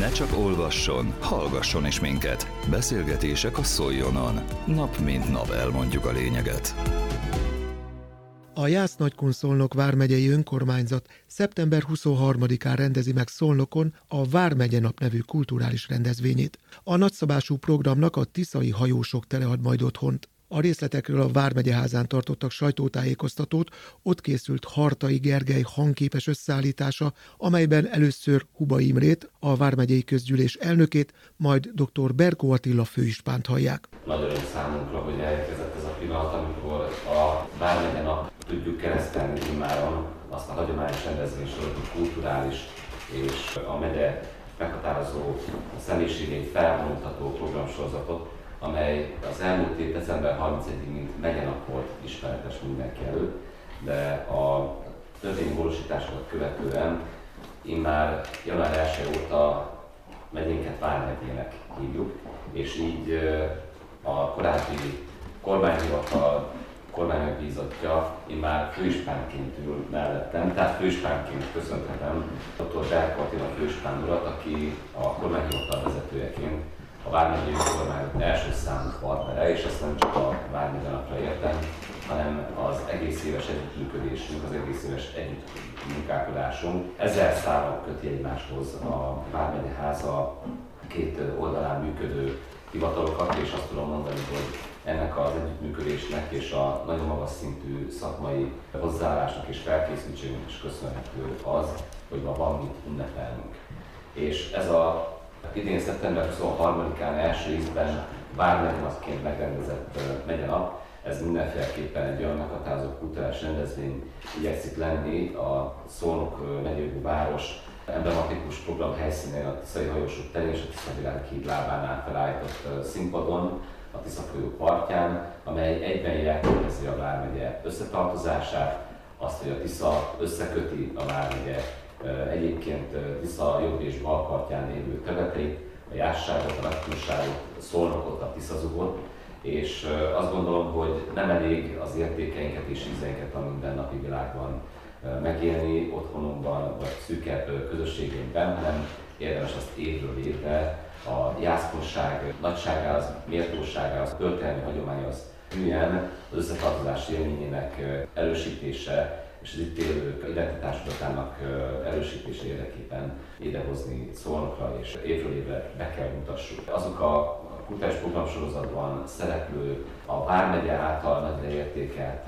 Ne csak olvasson, hallgasson is minket. Beszélgetések a Szoljonon. Nap mint nap elmondjuk a lényeget. A Jász Nagykun Szolnok vármegyei önkormányzat szeptember 23-án rendezi meg Szolnokon a Vármegye Nap nevű kulturális rendezvényét. A nagyszabású programnak a tiszai hajósok telead majd otthont. A részletekről a Vármegyeházán tartottak sajtótájékoztatót, ott készült Hartai Gergely hangképes összeállítása, amelyben először Huba Imrét, a Vármegyei Közgyűlés elnökét, majd dr. Berkó Attila főispánt hallják. Nagy öröm számunkra, hogy elérkezett ez a pillanat, amikor a Vármegye nap tudjuk keresztelni immáron azt a hagyományos rendezvénysorozatot, kulturális és a megye meghatározó személyiségét felvonultató programsorozatot, amely az elmúlt év december 31-ig mint megyenap volt ismeretes mindenki előtt, de a törvényi módosításokat követően már január 1 óta megyénket Vármegyének hívjuk, és így a korábbi kormányhivatal kormánybízottja már főispánként ül mellettem, tehát főispánként köszönhetem dr. Berko Attila főispán urat, aki a kormányhivatal vezetőjeként a Vármegyei Kormányzat első számú partnere, és ezt nem csak a Vármegye napra értem, hanem az egész éves együttműködésünk, az egész éves együttmunkálkodásunk. Ezer szálak köti egymáshoz a Vármegye háza két oldalán működő hivatalokat, és azt tudom mondani, hogy ennek az együttműködésnek és a nagyon magas szintű szakmai hozzáállásnak és felkészültségnek is köszönhető az, hogy ma van mit ünnepelnünk. És ez a idén szeptember 23-án első ízben vármegyemaszként megrendezett megyenap, ez mindenféleképpen egy olyan meghatározó kulturális rendezvény igyekszik lenni. A Szolnok megyőgő város emblematikus program helyszínén a Tiszai Hajósok terén és a Tisza Világhíd lábánál felállított színpadon, a Tisza folyó partján, amely egyben jelképezi a Vármegye összetartozását, azt, hogy a Tisza összeköti a Vármegye egyébként Tisza jobb és bal partján lévő területeit, a Jásságot, a Nagykunságot, a Szolnokot, a Tiszazugot, és azt gondolom, hogy nem elég az értékeinket és ízeinket a mindennapi világban megélni otthonunkban, vagy szűkebb közösségünkben, hanem érdemes azt évről évre a jászkonság nagyságához, méltóságához, történelmi hagyományhoz hülyen az összetartozás élményének erősítése és az itt élők identitástudatának erősítése érdekében idehozni szolnokra, és évről évre be kell mutassuk. Azok a kutatás programsorozatban szereplő, a Vármegye által nagyra értékelt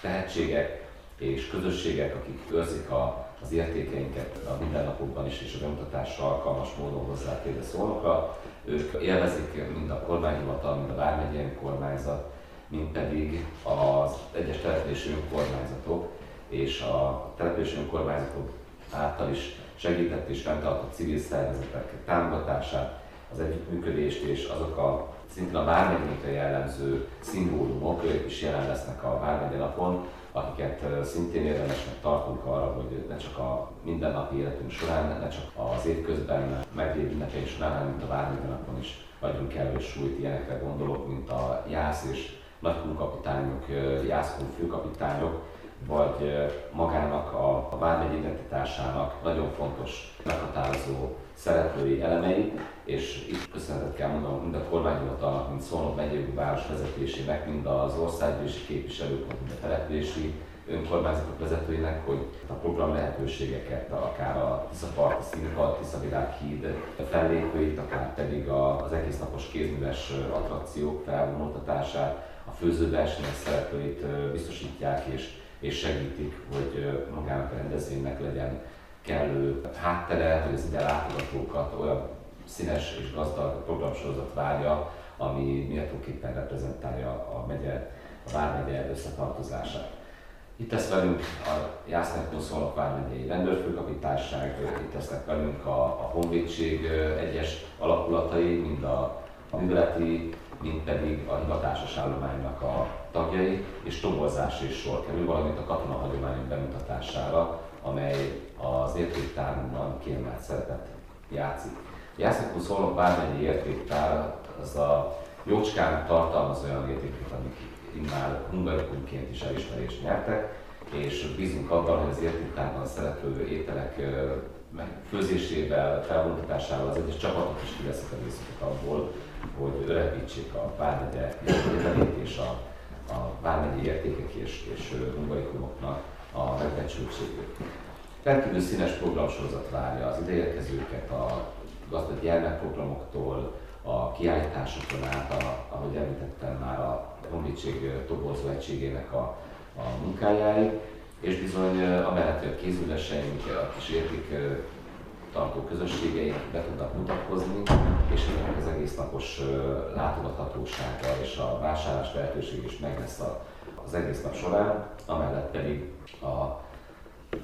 tehetségek és közösségek, akik őrzik a, az értékeinket a mindennapokban is, és a bemutatásra alkalmas módon hozzátérve szólnokra, ők élvezik mind a kormányhivatal, mind a Vármegye önkormányzat, mind pedig az egyes települési önkormányzatok, és a települési önkormányzatok által is segített és fenntartott civil szervezetek támogatását, az együttműködést és azok a szintén a Vármegyénkre jellemző szimbólumok is jelen lesznek a Vármegye napon, akiket szintén érdemesnek tartunk arra, hogy ne csak a mindennapi életünk során, ne csak az évközben meglévő ünnepeink során, hanem mint a Vármegye napon is adjunk elő súlyt ilyenekre gondolok, mint a Jász és nagykunkapitányok, Jászkun főkapitányok, vagy magának a, a vármegy identitásának nagyon fontos, meghatározó szereplői elemei, és itt köszönetet kell mondanom mind a kormányhivatalnak, mind Szolnok megyei város vezetésének, mind az országgyűlési képviselőknek, mind a települési önkormányzatok vezetőinek, hogy a program lehetőségeket, akár a Tiszaparti Színpad, Tiszavilág híd fellépőit, akár pedig az egész napos kézműves attrakciók felvonultatását, a főzőversenyek szereplőit biztosítják, és és segítik, hogy magának a rendezvénynek legyen kellő háttere, hogy az ide látogatókat olyan színes és gazdag programsorozat várja, ami méltóképpen reprezentálja a megye, a Vármegye összetartozását. Itt lesz velünk a Jásznerkon Szolnok Vármegyei Rendőrfőkapitányság, itt lesznek velünk a, a Honvédség egyes alakulatai, mind a, a műveleti mint pedig a hivatásos állománynak a tagjai, és toborzás is sor kerül, valamint a katona hagyományok bemutatására, amely az értéktárunkban kiemelt szerepet játszik. Jászkó Szolnok bármennyi értéktár, az a jócskán tartalmaz olyan értékeket, amik immár hungarikumként is elismerést nyertek, és bízunk abban, hogy az értéktárban szereplő ételek főzésével, felvontatásával az egyes csapatok is kiveszik a részüket abból, hogy örepítsék a vármegye jövedelét és a, a vármegye értékek és, és munkaikumoknak a megbecsültségét. Rendkívül színes programsorozat várja az ideérkezőket a gazdag gyermekprogramoktól, a kiállításokon át, a, ahogy említettem már a honvédség toborzó egységének a, a munkájáig, és bizony amellett, hogy a kézüleseink, a kis érték tartó közösségeink be tudnak mutatkozni, és ennek az egész napos látogathatósága és a vásárlás lehetőség is meg lesz az egész nap során, amellett pedig a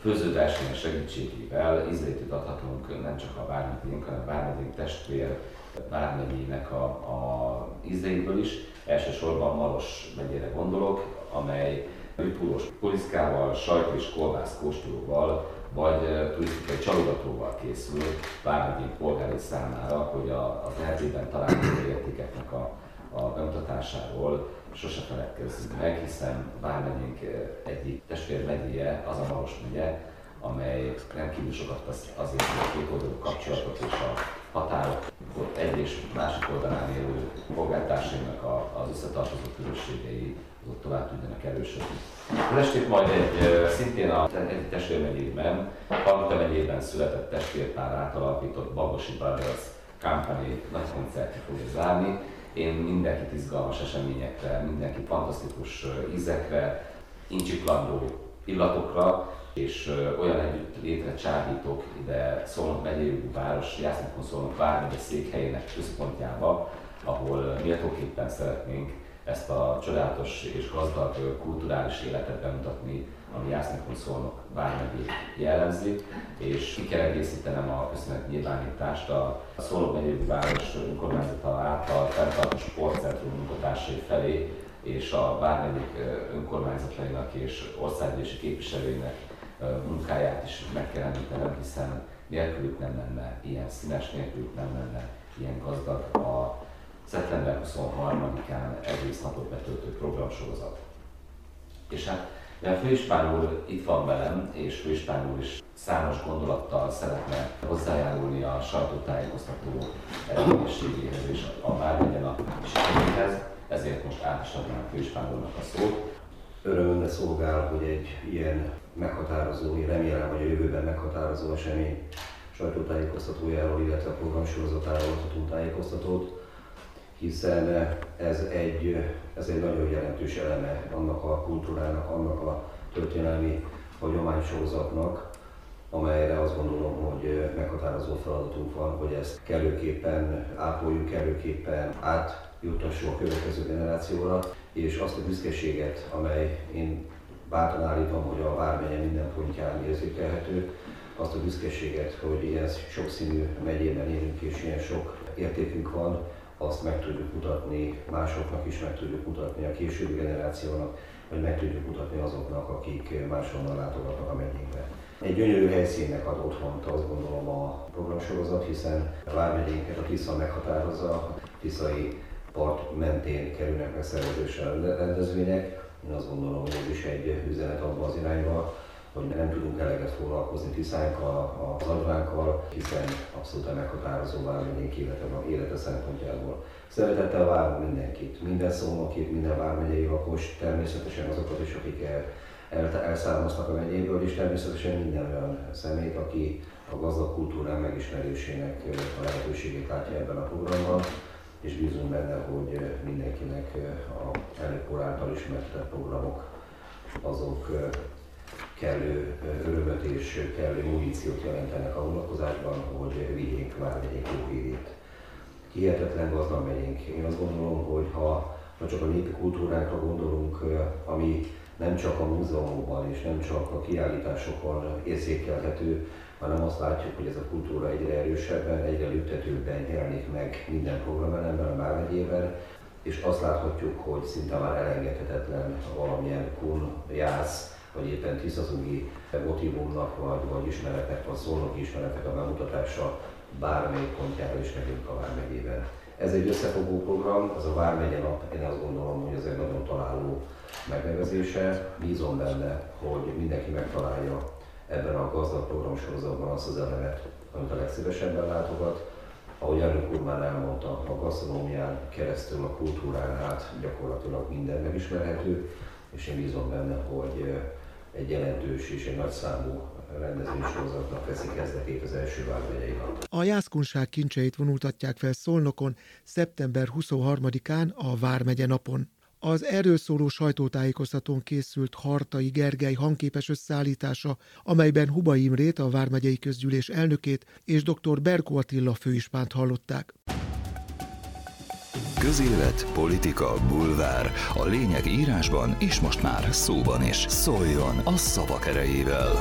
főzőversenyek segítségével ízlétét adhatunk nem csak a vármegyénk, hanem a vármegyénk testvér vármegyének a, a ízleiből is. Elsősorban Maros megyére gondolok, amely túros poliszkával, sajt és kolbász kóstolóval, vagy turisztikai csalogatóval készül vármegyénk polgári számára, hogy a, az lehetőben található értékeknek a, a bemutatásáról sose feledkezzünk meg, hiszen Vármegyénk egyik testvérmegyéje az a Maros megye, amely rendkívül sokat tesz azért, hogy a két oldalú kapcsolatot és a határok egy és másik oldalán élő polgártársainak az összetartozó közösségei tovább tudjanak erősödni. Az estét majd egy, szintén a egy testvérmegyében, Palota megyében született testvérpár által alapított Bagosi Brothers Company nagy koncertje fogja zárni. Én mindenkit izgalmas eseményekre, mindenkit fantasztikus ízekre, incsiklandó illatokra, és olyan együtt létre csábítok ide Szolnok megyei város, Jászlókon Szolnok vármegye székhelyének központjába, ahol méltóképpen szeretnénk ezt a csodálatos és gazdag kulturális életet bemutatni, ami Jászlókon Szolnok vármegyét jellemzi, és ki kell egészítenem a köszönet nyilvánítást a Szolnok megyei város önkormányzata által fenntartó sportcentrum munkatársai felé, és a vármegyék önkormányzatainak és országgyűlési képviselőinek munkáját is meg kell említenem, hiszen nélkülük nem lenne ilyen színes, nélkülük nem lenne ilyen gazdag a szeptember 23-án egész napot betöltő programsorozat. És hát a főispán úr itt van velem, és főispán úr is számos gondolattal szeretne hozzájárulni a sajtótájékoztató eredményességéhez és a Vármegye nap sikeréhez, ezért most át is adnám a főispán úrnak a szót. Örömömre szolgál, hogy egy ilyen meghatározó, én remélem, hogy a jövőben meghatározó esemény sajtótájékoztatójáról, illetve a programsorozatáról adhatunk tájékoztatót, hiszen ez egy, ez egy nagyon jelentős eleme annak a kultúrának, annak a történelmi hagyománysorozatnak, amelyre azt gondolom, hogy meghatározó feladatunk van, hogy ezt kellőképpen ápoljuk, kellőképpen átjuttassuk a következő generációra, és azt a büszkeséget, amely én bátran állítom, hogy a Vármegye minden pontján érzékelhető, azt a büszkeséget, hogy ilyen sokszínű megyében élünk és ilyen sok értékünk van, azt meg tudjuk mutatni másoknak is, meg tudjuk mutatni a későbbi generációnak, vagy meg tudjuk mutatni azoknak, akik máshonnan látogatnak a megyénkbe. Egy gyönyörű helyszínnek ad otthont azt gondolom a programsorozat, hiszen a Vármegyénket a Tisza meghatározza, a Tiszai part mentén kerülnek megszervezésre rendezvények. Én azt gondolom, hogy ez is egy üzenet abban az irányba, hogy nem tudunk eleget foglalkozni Tiszánkkal, az advánkkal, hiszen abszolút meghatározó vármegyénk élete, élete szempontjából. Szeretettel várunk mindenkit, minden szónokit, minden vármegyei lakos, természetesen azokat is, akik el, el, elszármaznak a megyéből, és természetesen minden olyan szemét, aki a gazdag kultúrán megismerésének a lehetőségét látja ebben a programban és bízunk benne, hogy mindenkinek a elnök által ismertetett programok azok kellő örömet és kellő muníciót jelentenek a vonatkozásban, hogy vigyénk vármegyék jó hírét. Hihetetlen gazdag megyénk. Én azt gondolom, hogy ha, ha csak a népi kultúránkra gondolunk, ami nem csak a múzeumokban és nem csak a kiállításokon érzékelhető, hanem azt látjuk, hogy ez a kultúra egyre erősebben, egyre lüktetőbben jelenik meg minden programelemben, a Vármegyében, és azt láthatjuk, hogy szinte már elengedhetetlen valamilyen kun, jász, vagy éppen tisztazugi motivumnak, vagy, vagy ismeretek, vagy szólnoki ismeretek a bemutatása bármelyik pontjára is megyünk a Vármegyében. Ez egy összefogó program, az a Vármegye nap, én azt gondolom, hogy ez egy nagyon találó megnevezése. Bízom benne, hogy mindenki megtalálja ebben a gazdag programsorozatban azt az elemet, amit a legszívesebben látogat. Ahogy elnök úr már elmondta, a gasztronómián keresztül a kultúrán át gyakorlatilag minden megismerhető, és én bízom benne, hogy egy jelentős és egy nagy számú rendezvénysorozatnak veszi kezdetét az első vármegyei nap. A jászkunság kincseit vonultatják fel Szolnokon szeptember 23-án a Vármegye napon. Az erről szóló sajtótájékoztatón készült Hartai Gergely hangképes összeállítása, amelyben Huba Imrét, a Vármegyei Közgyűlés elnökét és dr. Berko Attila főispánt hallották. Közélet, politika, bulvár. A lényeg írásban és most már szóban is. Szóljon a szavak erejével!